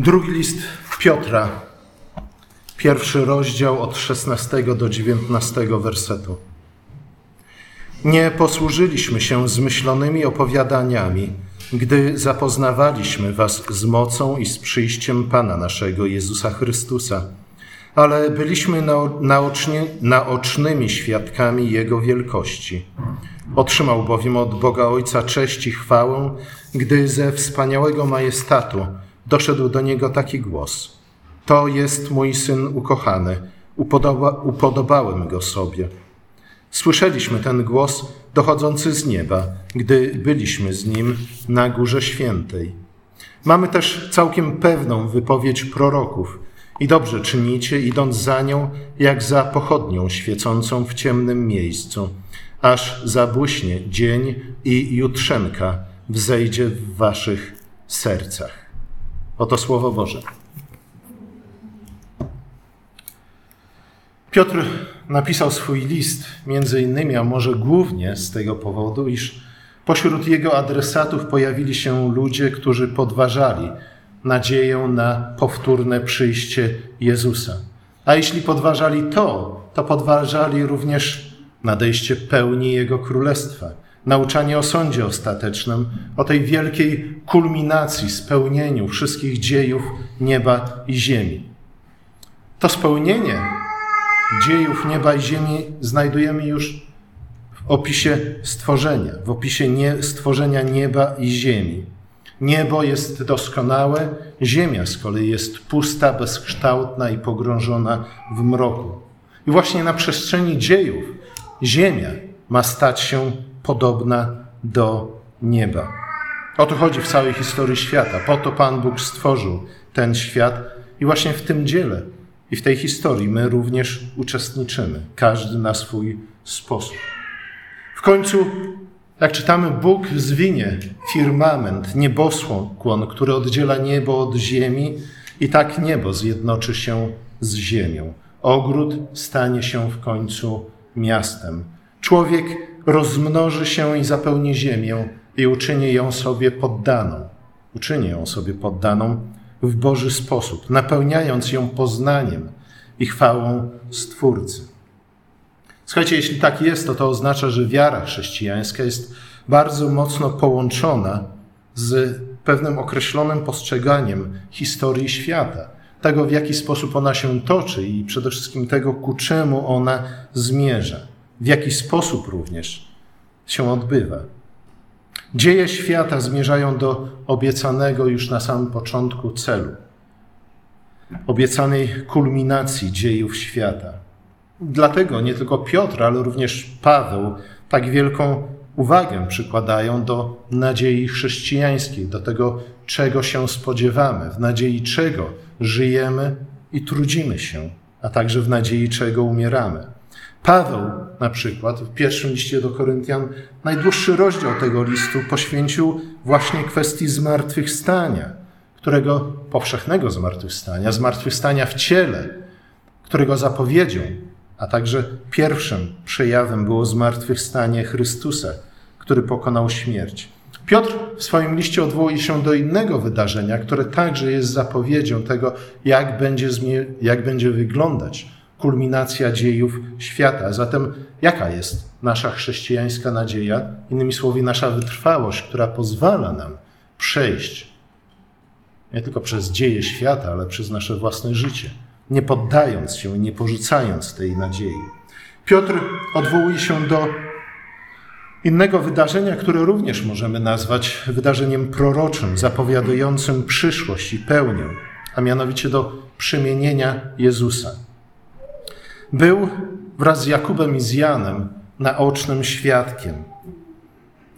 Drugi list Piotra, pierwszy rozdział od 16 do 19 wersetu. Nie posłużyliśmy się zmyślonymi opowiadaniami, gdy zapoznawaliśmy Was z mocą i z przyjściem Pana naszego Jezusa Chrystusa, ale byliśmy naocznie, naocznymi świadkami Jego wielkości. Otrzymał bowiem od Boga Ojca cześć i chwałę, gdy ze wspaniałego majestatu doszedł do niego taki głos: To jest mój syn ukochany, upodoba, upodobałem go sobie. Słyszeliśmy ten głos dochodzący z nieba, gdy byliśmy z nim na Górze Świętej. Mamy też całkiem pewną wypowiedź proroków i dobrze czynicie, idąc za nią, jak za pochodnią świecącą w ciemnym miejscu, aż zabłyśnie dzień i jutrzenka wzejdzie w waszych sercach. Oto Słowo Boże. Piotr napisał swój list między innymi, a może głównie z tego powodu, iż pośród jego adresatów pojawili się ludzie, którzy podważali nadzieję na powtórne przyjście Jezusa. A jeśli podważali to, to podważali również nadejście pełni Jego Królestwa, nauczanie o sądzie ostatecznym, o tej wielkiej kulminacji, spełnieniu wszystkich dziejów nieba i ziemi. To spełnienie dziejów nieba i ziemi znajdujemy już w opisie stworzenia, w opisie nie, stworzenia nieba i ziemi. Niebo jest doskonałe, ziemia z kolei jest pusta, bezkształtna i pogrążona w mroku. I właśnie na przestrzeni dziejów ziemia ma stać się podobna do nieba. O to chodzi w całej historii świata. Po to Pan Bóg stworzył ten świat i właśnie w tym dziele i w tej historii my również uczestniczymy, każdy na swój sposób. W końcu, jak czytamy, Bóg zwinie firmament, niebosłon, który oddziela niebo od ziemi, i tak niebo zjednoczy się z ziemią. Ogród stanie się w końcu miastem. Człowiek rozmnoży się i zapełni ziemię i uczyni ją sobie poddaną. Uczyni ją sobie poddaną w Boży sposób, napełniając ją poznaniem i chwałą Stwórcy. Słuchajcie, jeśli tak jest, to to oznacza, że wiara chrześcijańska jest bardzo mocno połączona z pewnym określonym postrzeganiem historii świata, tego w jaki sposób ona się toczy i przede wszystkim tego, ku czemu ona zmierza w jaki sposób również się odbywa. Dzieje świata zmierzają do obiecanego już na samym początku celu, obiecanej kulminacji dziejów świata. Dlatego nie tylko Piotr, ale również Paweł tak wielką uwagę przykładają do nadziei chrześcijańskiej, do tego, czego się spodziewamy, w nadziei czego żyjemy i trudzimy się, a także w nadziei czego umieramy. Paweł na przykład w pierwszym liście do Koryntian najdłuższy rozdział tego listu poświęcił właśnie kwestii zmartwychwstania, którego powszechnego zmartwychwstania, zmartwychwstania w ciele, którego zapowiedzią, a także pierwszym przejawem było zmartwychwstanie Chrystusa, który pokonał śmierć. Piotr w swoim liście odwołuje się do innego wydarzenia, które także jest zapowiedzią tego, jak będzie, jak będzie wyglądać kulminacja dziejów świata. Zatem jaka jest nasza chrześcijańska nadzieja? Innymi słowy, nasza wytrwałość, która pozwala nam przejść nie tylko przez dzieje świata, ale przez nasze własne życie, nie poddając się, nie porzucając tej nadziei. Piotr odwołuje się do innego wydarzenia, które również możemy nazwać wydarzeniem proroczym, zapowiadającym przyszłość i pełnię, a mianowicie do przemienienia Jezusa. Był wraz z Jakubem i z Janem naocznym świadkiem.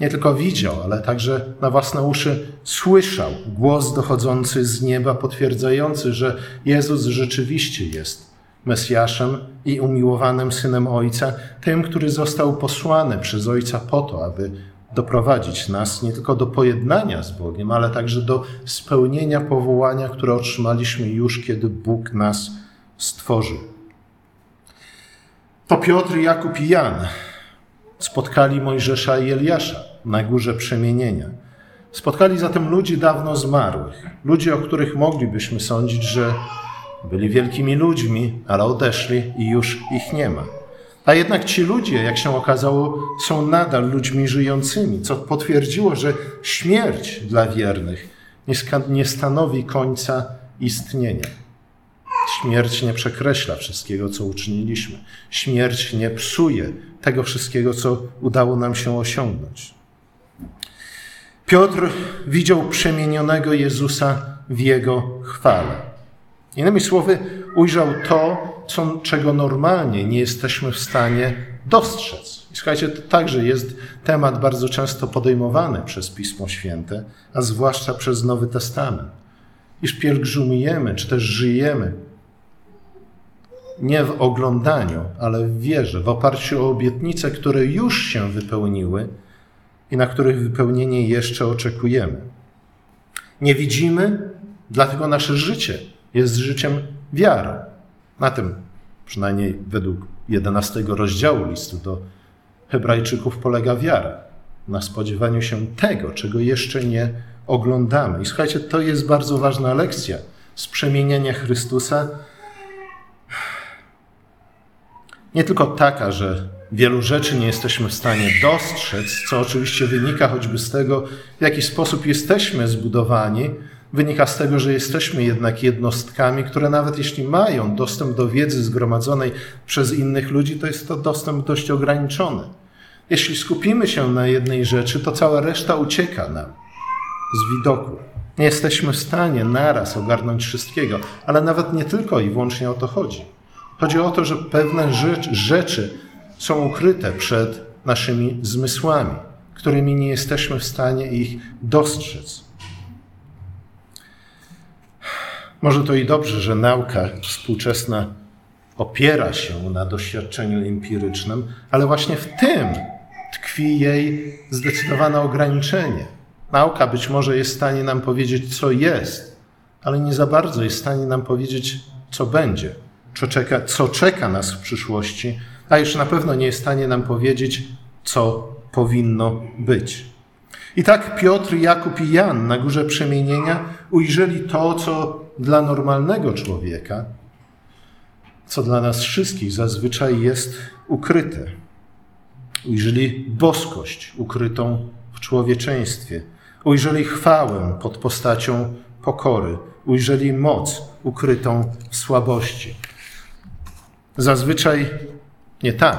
Nie tylko widział, ale także na własne uszy słyszał głos dochodzący z nieba, potwierdzający, że Jezus rzeczywiście jest Mesjaszem i umiłowanym synem Ojca, tym, który został posłany przez Ojca po to, aby doprowadzić nas nie tylko do pojednania z Bogiem, ale także do spełnienia powołania, które otrzymaliśmy już, kiedy Bóg nas stworzył. To Piotr, Jakub i Jan spotkali Mojżesza i Eliasza na górze przemienienia. Spotkali zatem ludzi dawno zmarłych, ludzi, o których moglibyśmy sądzić, że byli wielkimi ludźmi, ale odeszli i już ich nie ma. A jednak ci ludzie, jak się okazało, są nadal ludźmi żyjącymi, co potwierdziło, że śmierć dla wiernych nie stanowi końca istnienia. Śmierć nie przekreśla wszystkiego, co uczyniliśmy. Śmierć nie psuje tego wszystkiego, co udało nam się osiągnąć. Piotr widział przemienionego Jezusa w jego chwale. Innymi słowy, ujrzał to, co, czego normalnie nie jesteśmy w stanie dostrzec. I słuchajcie, to także jest temat bardzo często podejmowany przez Pismo Święte, a zwłaszcza przez Nowy Testament. Iż pielgrzymujemy, czy też żyjemy nie w oglądaniu, ale w wierze, w oparciu o obietnice, które już się wypełniły i na których wypełnienie jeszcze oczekujemy. Nie widzimy, dlatego nasze życie jest życiem wiary. Na tym, przynajmniej według 11 rozdziału listu do Hebrajczyków, polega wiara. Na spodziewaniu się tego, czego jeszcze nie oglądamy. I słuchajcie, to jest bardzo ważna lekcja z przemieniania Chrystusa. Nie tylko taka, że wielu rzeczy nie jesteśmy w stanie dostrzec, co oczywiście wynika choćby z tego, w jaki sposób jesteśmy zbudowani, wynika z tego, że jesteśmy jednak jednostkami, które nawet jeśli mają dostęp do wiedzy zgromadzonej przez innych ludzi, to jest to dostęp dość ograniczony. Jeśli skupimy się na jednej rzeczy, to cała reszta ucieka nam z widoku. Nie jesteśmy w stanie naraz ogarnąć wszystkiego, ale nawet nie tylko i wyłącznie o to chodzi. Chodzi o to, że pewne rzecz, rzeczy są ukryte przed naszymi zmysłami, którymi nie jesteśmy w stanie ich dostrzec. Może to i dobrze, że nauka współczesna opiera się na doświadczeniu empirycznym, ale właśnie w tym tkwi jej zdecydowane ograniczenie. Nauka być może jest w stanie nam powiedzieć, co jest, ale nie za bardzo jest w stanie nam powiedzieć, co będzie, co czeka, co czeka nas w przyszłości, a już na pewno nie jest w stanie nam powiedzieć, co powinno być. I tak Piotr, Jakub i Jan na górze przemienienia ujrzeli to, co dla normalnego człowieka, co dla nas wszystkich zazwyczaj jest ukryte. Ujrzeli boskość ukrytą w człowieczeństwie. Ujrzeli chwałę pod postacią pokory. Ujrzeli moc ukrytą w słabości. Zazwyczaj nie tam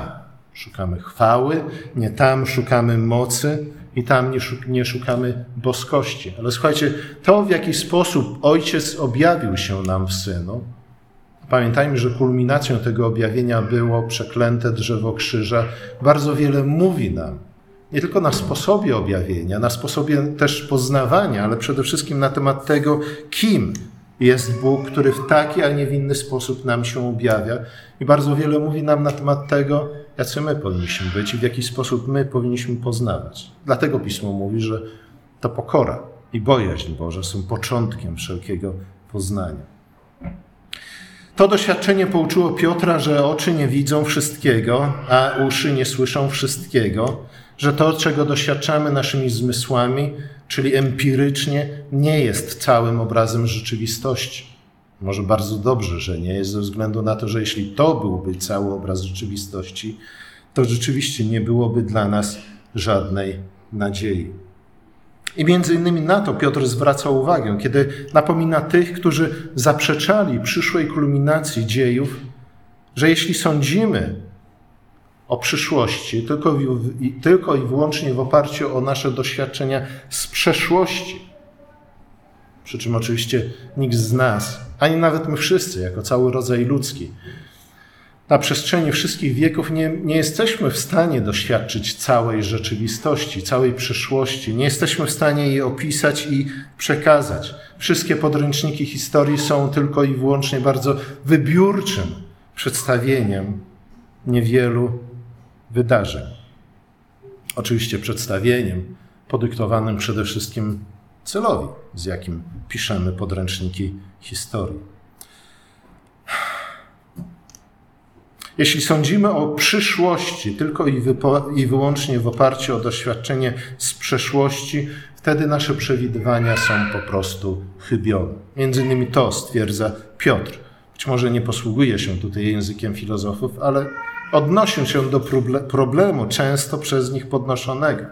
szukamy chwały, nie tam szukamy mocy i tam nie, szukamy boskości. Ale słuchajcie, to w jaki sposób Ojciec objawił się nam w Synu, Pamiętajmy, że kulminacją tego objawienia było przeklęte drzewo krzyża. Bardzo wiele mówi nam, nie tylko na sposobie objawienia, na sposobie też poznawania, ale przede wszystkim na temat tego, kim jest Bóg, który w taki, a nie w inny sposób nam się objawia. I bardzo wiele mówi nam na temat tego, jacy my powinniśmy być i w jaki sposób my powinniśmy poznawać. Dlatego Pismo mówi, że to pokora i bojaźń Boże są początkiem wszelkiego poznania. To doświadczenie pouczyło Piotra, że oczy nie widzą wszystkiego, a uszy nie słyszą wszystkiego, że to, czego doświadczamy naszymi zmysłami, czyli empirycznie, nie jest całym obrazem rzeczywistości. Może bardzo dobrze, że nie jest, ze względu na to, że jeśli to byłby cały obraz rzeczywistości, to rzeczywiście nie byłoby dla nas żadnej nadziei. I między innymi na to Piotr zwraca uwagę, kiedy napomina tych, którzy zaprzeczali przyszłej kulminacji dziejów, że jeśli sądzimy o przyszłości tylko i, tylko i wyłącznie w oparciu o nasze doświadczenia z przeszłości, przy czym oczywiście nikt z nas, ani nawet my wszyscy, jako cały rodzaj ludzki, na przestrzeni wszystkich wieków nie, nie jesteśmy w stanie doświadczyć całej rzeczywistości, całej przyszłości. Nie jesteśmy w stanie jej opisać i przekazać. Wszystkie podręczniki historii są tylko i wyłącznie bardzo wybiórczym przedstawieniem niewielu wydarzeń. Oczywiście przedstawieniem podyktowanym przede wszystkim celowi, z jakim piszemy podręczniki historii. Jeśli sądzimy o przyszłości tylko i, i wyłącznie w oparciu o doświadczenie z przeszłości, wtedy nasze przewidywania są po prostu chybione. Między innymi to stwierdza Piotr. Być może nie posługuje się tutaj językiem filozofów, ale odnosił się do problemu często przez nich podnoszonego.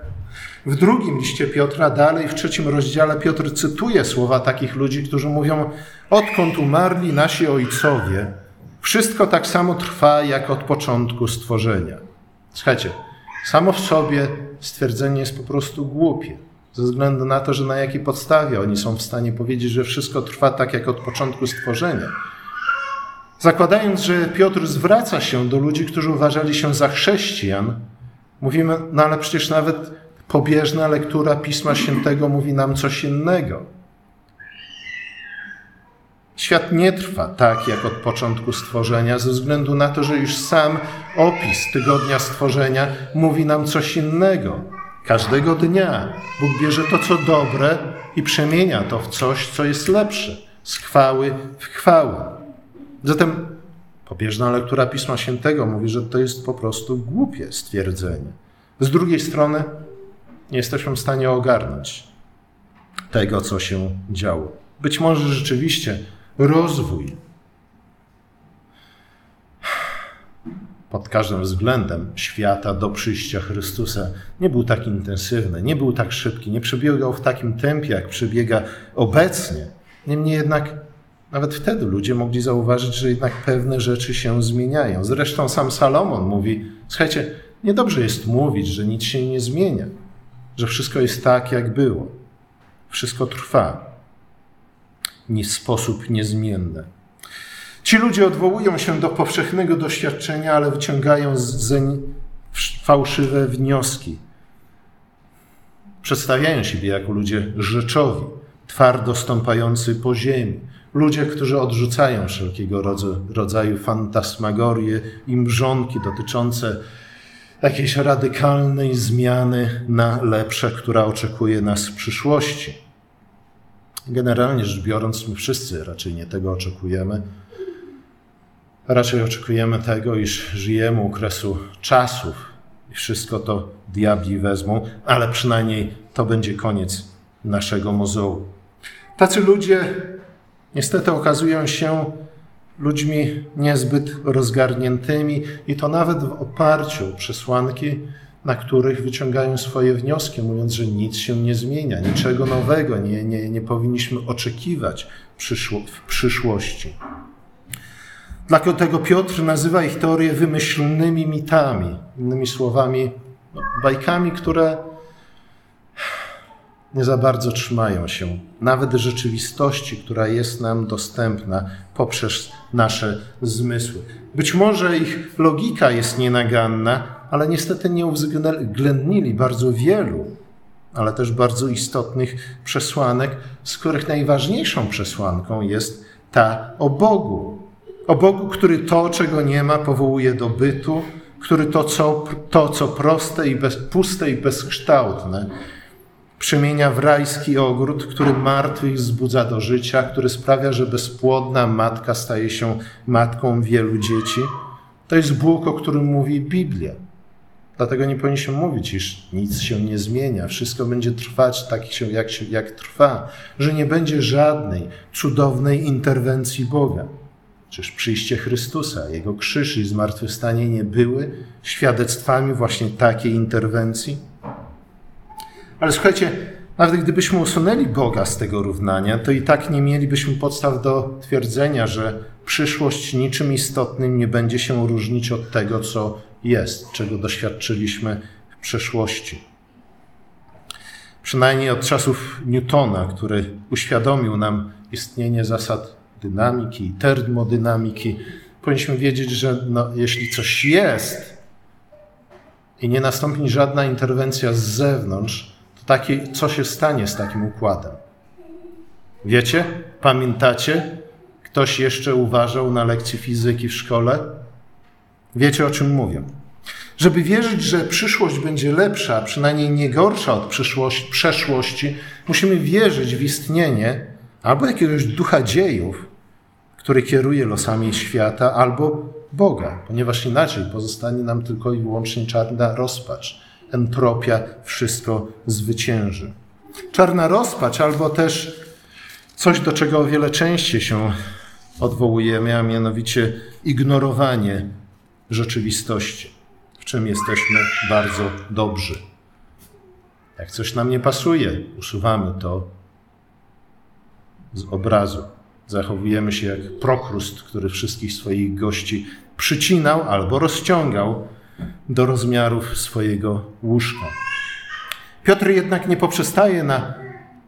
W drugim liście Piotra, dalej w trzecim rozdziale, Piotr cytuje słowa takich ludzi, którzy mówią: Odkąd umarli nasi ojcowie, wszystko tak samo trwa jak od początku stworzenia. Słuchajcie, samo w sobie stwierdzenie jest po prostu głupie, ze względu na to, że na jakiej podstawie oni są w stanie powiedzieć, że wszystko trwa tak jak od początku stworzenia. Zakładając, że Piotr zwraca się do ludzi, którzy uważali się za chrześcijan, mówimy, no ale przecież nawet pobieżna lektura Pisma Świętego mówi nam coś innego. Świat nie trwa tak jak od początku stworzenia, ze względu na to, że już sam opis tygodnia stworzenia mówi nam coś innego. Każdego dnia Bóg bierze to, co dobre i przemienia to w coś, co jest lepsze, z chwały w chwałę. Zatem pobieżna lektura Pisma Świętego mówi, że to jest po prostu głupie stwierdzenie. Z drugiej strony nie jesteśmy w stanie ogarnąć tego, co się działo. Być może rzeczywiście rozwój pod każdym względem świata do przyjścia Chrystusa nie był tak intensywny, nie był tak szybki, nie przebiegał w takim tempie, jak przebiega obecnie. Niemniej jednak nawet wtedy ludzie mogli zauważyć, że jednak pewne rzeczy się zmieniają. Zresztą sam Salomon mówi: Słuchajcie, niedobrze jest mówić, że nic się nie zmienia, że wszystko jest tak, jak było. Wszystko trwa. Nie sposób niezmienny. Ci ludzie odwołują się do powszechnego doświadczenia, ale wyciągają zeń fałszywe wnioski. Przedstawiają siebie jako ludzie rzeczowi, twardo stąpający po ziemi, Ludzie, którzy odrzucają wszelkiego rodzaju fantasmagorie i mrzonki dotyczące jakiejś radykalnej zmiany na lepsze, która oczekuje nas w przyszłości. Generalnie rzecz biorąc, my wszyscy raczej nie tego oczekujemy. Raczej oczekujemy tego, iż żyjemy u kresu czasów i wszystko to diabli wezmą, ale przynajmniej to będzie koniec naszego mozołu. Tacy ludzie niestety okazują się ludźmi niezbyt rozgarniętymi i to nawet w oparciu o przesłanki, na których wyciągają swoje wnioski, mówiąc, że nic się nie zmienia, niczego nowego nie, nie, nie powinniśmy oczekiwać w przyszłości. Dlatego Piotr nazywa ich teorie wymyślnymi mitami, innymi słowami, no, bajkami, które nie za bardzo trzymają się nawet rzeczywistości, która jest nam dostępna poprzez nasze zmysły. Być może ich logika jest nienaganna, ale niestety nie uwzględnili bardzo wielu, ale też bardzo istotnych przesłanek, z których najważniejszą przesłanką jest ta o Bogu. O Bogu, który to, czego nie ma, powołuje do bytu, który to, co, to, co proste i bez, puste i bezkształtne, przemienia w rajski ogród, który martwych wzbudza do życia, który sprawia, że bezpłodna matka staje się matką wielu dzieci. To jest Bóg, o którym mówi Biblia. Dlatego nie powinniśmy mówić, iż nic się nie zmienia, wszystko będzie trwać tak, jak, się, jak trwa, że nie będzie żadnej cudownej interwencji Boga. Czyż przyjście Chrystusa, Jego krzyż i zmartwychwstanie nie były świadectwami właśnie takiej interwencji? Ale słuchajcie, nawet gdybyśmy usunęli Boga z tego równania, to i tak nie mielibyśmy podstaw do twierdzenia, że przyszłość niczym istotnym nie będzie się różnić od tego, co jest, czego doświadczyliśmy w przeszłości. Przynajmniej od czasów Newtona, który uświadomił nam istnienie zasad dynamiki i termodynamiki, powinniśmy wiedzieć, że no, jeśli coś jest i nie nastąpi żadna interwencja z zewnątrz, to co się stanie z takim układem? Wiecie? Pamiętacie? Ktoś jeszcze uważał na lekcji fizyki w szkole? Wiecie, o czym mówię. Żeby wierzyć, że przyszłość będzie lepsza, przynajmniej nie gorsza od przeszłości, musimy wierzyć w istnienie albo jakiegoś ducha dziejów, który kieruje losami świata, albo Boga, ponieważ inaczej pozostanie nam tylko i wyłącznie czarna rozpacz entropia wszystko zwycięży. Czarna rozpacz albo też coś, do czego o wiele częściej się odwołujemy, a mianowicie ignorowanie rzeczywistości, w czym jesteśmy bardzo dobrzy. Jak coś nam nie pasuje, usuwamy to z obrazu. Zachowujemy się jak prokrust, który wszystkich swoich gości przycinał albo rozciągał do rozmiarów swojego łóżka. Piotr jednak nie poprzestaje na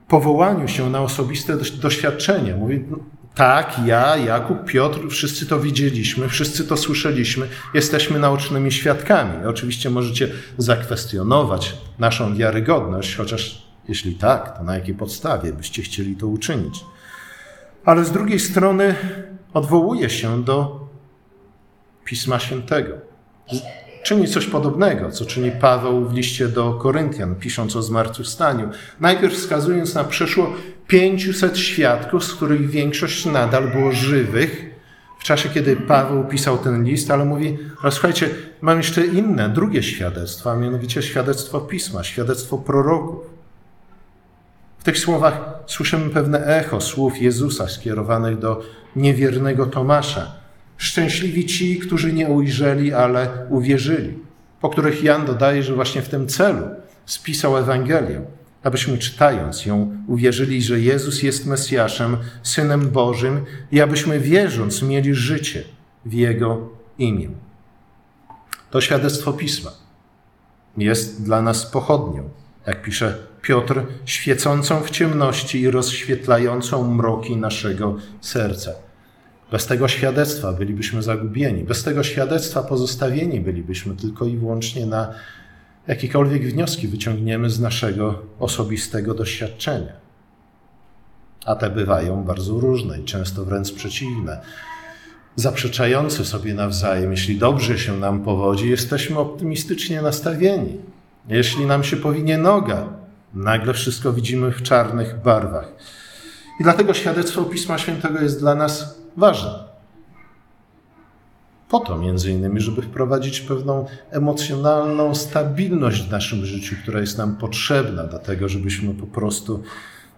powołaniu się na osobiste doświadczenie. Mówi, no, tak, ja, Jakub, Piotr, wszyscy to widzieliśmy, wszyscy to słyszeliśmy, jesteśmy naocznymi świadkami. Oczywiście możecie zakwestionować naszą wiarygodność, chociaż jeśli tak, to na jakiej podstawie byście chcieli to uczynić? Ale z drugiej strony odwołuje się do Pisma Świętego. Czyni coś podobnego, co czyni Paweł w liście do Koryntian, pisząc o zmartwychwstaniu. Najpierw wskazując na przeszło 500 świadków, z których większość nadal było żywych w czasie, kiedy Paweł pisał ten list, ale mówi, słuchajcie, mam jeszcze inne, drugie świadectwa, a mianowicie świadectwo Pisma, świadectwo proroków. W tych słowach słyszymy pewne echo słów Jezusa skierowanych do niewiernego Tomasza. Szczęśliwi ci, którzy nie ujrzeli, ale uwierzyli, po których Jan dodaje, że właśnie w tym celu spisał Ewangelię abyśmy czytając ją uwierzyli, że Jezus jest Mesjaszem, Synem Bożym i abyśmy wierząc mieli życie w Jego imię. To świadectwo Pisma jest dla nas pochodnią, jak pisze Piotr, świecącą w ciemności i rozświetlającą mroki naszego serca. Bez tego świadectwa bylibyśmy zagubieni, bez tego świadectwa pozostawieni bylibyśmy tylko i wyłącznie na jakiekolwiek wnioski wyciągniemy z naszego osobistego doświadczenia. A te bywają bardzo różne i często wręcz przeciwne. Zaprzeczające sobie nawzajem, jeśli dobrze się nam powodzi, jesteśmy optymistycznie nastawieni. Jeśli nam się powinie noga, nagle wszystko widzimy w czarnych barwach. I dlatego świadectwo Pisma Świętego jest dla nas ważne. Po to między innymi, żeby wprowadzić pewną emocjonalną stabilność w naszym życiu, która jest nam potrzebna do tego, żebyśmy po prostu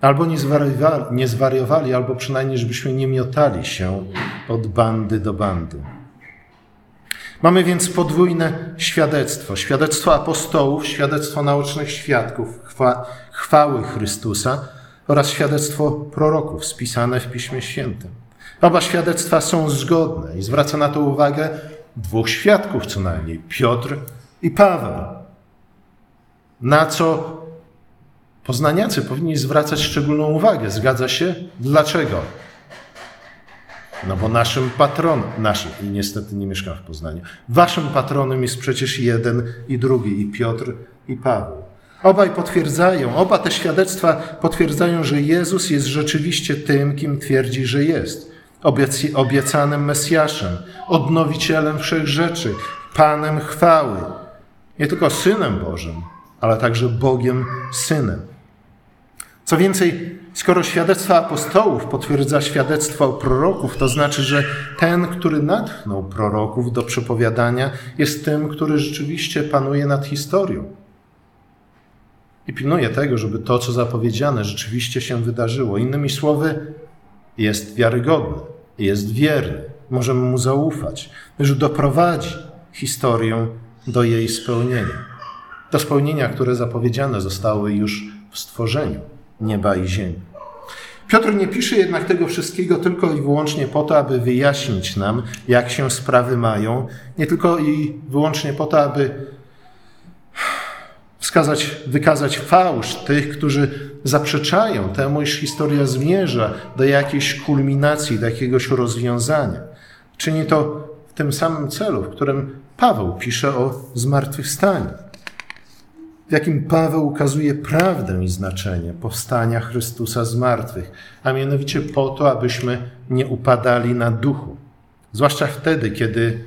albo nie zwariowali, nie zwariowali albo przynajmniej, żebyśmy nie miotali się od bandy do bandy. Mamy więc podwójne świadectwo: świadectwo apostołów, świadectwo naocznych świadków chwa, chwały Chrystusa oraz świadectwo proroków spisane w Piśmie Świętym. Oba świadectwa są zgodne i zwraca na to uwagę dwóch świadków co najmniej, Piotr i Paweł. Na co poznaniacy powinni zwracać szczególną uwagę. Zgadza się? Dlaczego? No bo naszym patronem, naszym, i niestety nie mieszkam w Poznaniu, waszym patronem jest przecież jeden i drugi, i Piotr, i Paweł. Obaj potwierdzają, oba te świadectwa potwierdzają, że Jezus jest rzeczywiście tym, kim twierdzi, że jest obiecanym Mesjaszem, odnowicielem wszech rzeczy, Panem chwały. Nie tylko Synem Bożym, ale także Bogiem Synem. Co więcej, skoro świadectwo apostołów potwierdza świadectwo proroków, to znaczy, że ten, który natchnął proroków do przepowiadania, jest tym, który rzeczywiście panuje nad historią. I pilnuje tego, żeby to, co zapowiedziane, rzeczywiście się wydarzyło. Innymi słowy, jest wiarygodny jest wierny, możemy mu zaufać, że doprowadzi historię do jej spełnienia. Do spełnienia, które zapowiedziane zostały już w stworzeniu nieba i ziemi. Piotr nie pisze jednak tego wszystkiego tylko i wyłącznie po to, aby wyjaśnić nam, jak się sprawy mają, nie tylko i wyłącznie po to, aby wskazać, wykazać fałsz tych, którzy zaprzeczają temu, iż historia zmierza do jakiejś kulminacji, do jakiegoś rozwiązania. Czyni to w tym samym celu, w którym Paweł pisze o zmartwychwstaniu, w jakim Paweł ukazuje prawdę i znaczenie powstania Chrystusa z martwych, a mianowicie po to, abyśmy nie upadali na duchu. Zwłaszcza wtedy, kiedy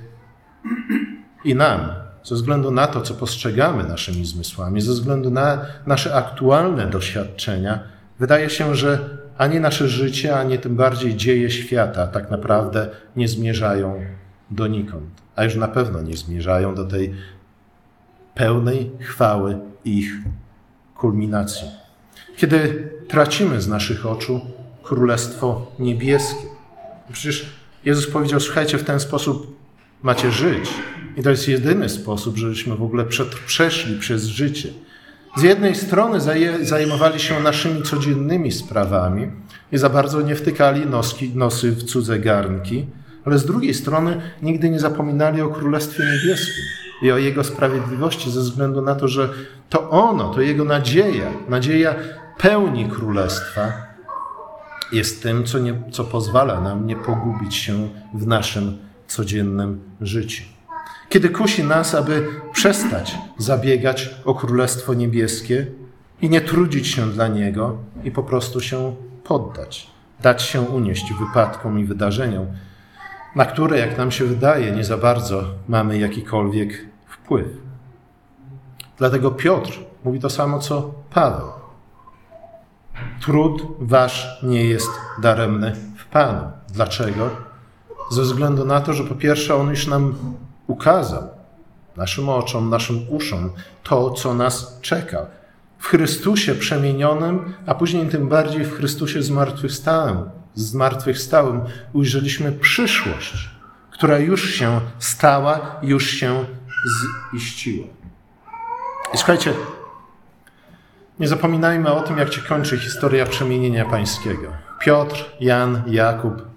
i nam, ze względu na to, co postrzegamy naszymi zmysłami, ze względu na nasze aktualne doświadczenia, wydaje się, że ani nasze życie, ani tym bardziej dzieje świata tak naprawdę nie zmierzają donikąd, a już na pewno nie zmierzają do tej pełnej chwały ich kulminacji. Kiedy tracimy z naszych oczu Królestwo Niebieskie. Przecież Jezus powiedział: Słuchajcie, w ten sposób macie żyć. I to jest jedyny sposób, żebyśmy w ogóle przeszli przez życie. Z jednej strony zajmowali się naszymi codziennymi sprawami i za bardzo nie wtykali noski, nosy w cudze garnki, ale z drugiej strony nigdy nie zapominali o Królestwie Niebieskim i o Jego sprawiedliwości ze względu na to, że to ono, to Jego nadzieja, nadzieja pełni Królestwa jest tym, co, nie, co pozwala nam nie pogubić się w naszym codziennym życiu. Kiedy kusi nas, aby przestać zabiegać o Królestwo Niebieskie i nie trudzić się dla Niego i po prostu się poddać, dać się unieść wypadkom i wydarzeniom, na które, jak nam się wydaje, nie za bardzo mamy jakikolwiek wpływ. Dlatego Piotr mówi to samo, co Paweł. Trud wasz nie jest daremny w Panu. Dlaczego? Ze względu na to, że po pierwsze on już nam ukazał, naszym oczom, naszym uszom, to, co nas czeka. W Chrystusie przemienionym, a później tym bardziej w Chrystusie zmartwychwstałym, zmartwychwstałym ujrzeliśmy przyszłość, która już się stała, już się ziściła. I słuchajcie, nie zapominajmy o tym, jak się kończy historia przemienienia pańskiego. Piotr, Jan, Jakub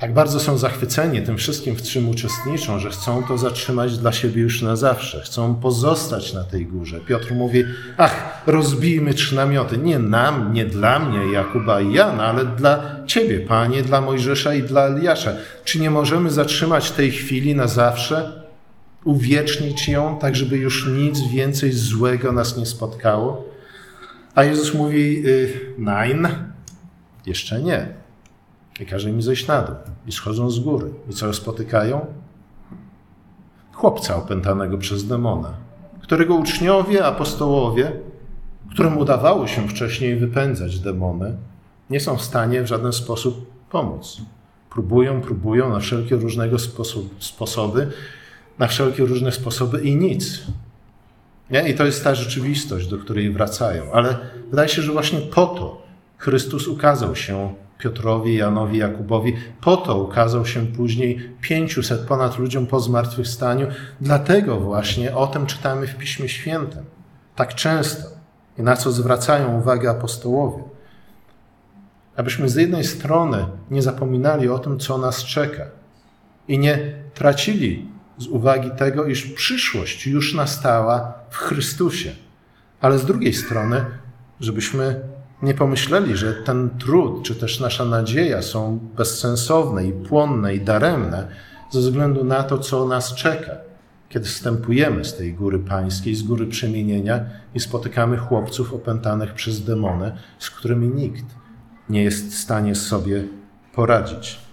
tak bardzo są zachwyceni tym wszystkim, w czym uczestniczą, że chcą to zatrzymać dla siebie już na zawsze. Chcą pozostać na tej górze. Piotr mówi, ach, rozbijmy trzy namioty. Nie nam, nie dla mnie, Jakuba i Jana, ale dla Ciebie, Panie, dla Mojżesza i dla Eliasza. Czy nie możemy zatrzymać tej chwili na zawsze? Uwiecznić ją, tak żeby już nic więcej złego nas nie spotkało? A Jezus mówi, y, nein, jeszcze nie. I każe im zejść na dół. I schodzą z góry. I co spotykają? Chłopca opętanego przez demona, którego uczniowie, apostołowie, którym udawało się wcześniej wypędzać demony, nie są w stanie w żaden sposób pomóc. Próbują, próbują na wszelkie różnego sposoby, na wszelkie różne sposoby i nic. Nie? I to jest ta rzeczywistość, do której wracają. Ale wydaje się, że właśnie po to Chrystus ukazał się Piotrowi, Janowi, Jakubowi. Po to ukazał się później 500 ponad ludziom po zmartwychwstaniu. Dlatego właśnie o tym czytamy w Piśmie Świętym. Tak często. I na co zwracają uwagę apostołowie. Abyśmy z jednej strony nie zapominali o tym, co nas czeka i nie tracili z uwagi tego, iż przyszłość już nastała w Chrystusie, ale z drugiej strony, żebyśmy nie pomyśleli, że ten trud, czy też nasza nadzieja są bezsensowne i płonne i daremne ze względu na to, co nas czeka, kiedy wstępujemy z tej góry pańskiej, z góry przemienienia i spotykamy chłopców opętanych przez demony, z którymi nikt nie jest w stanie sobie poradzić.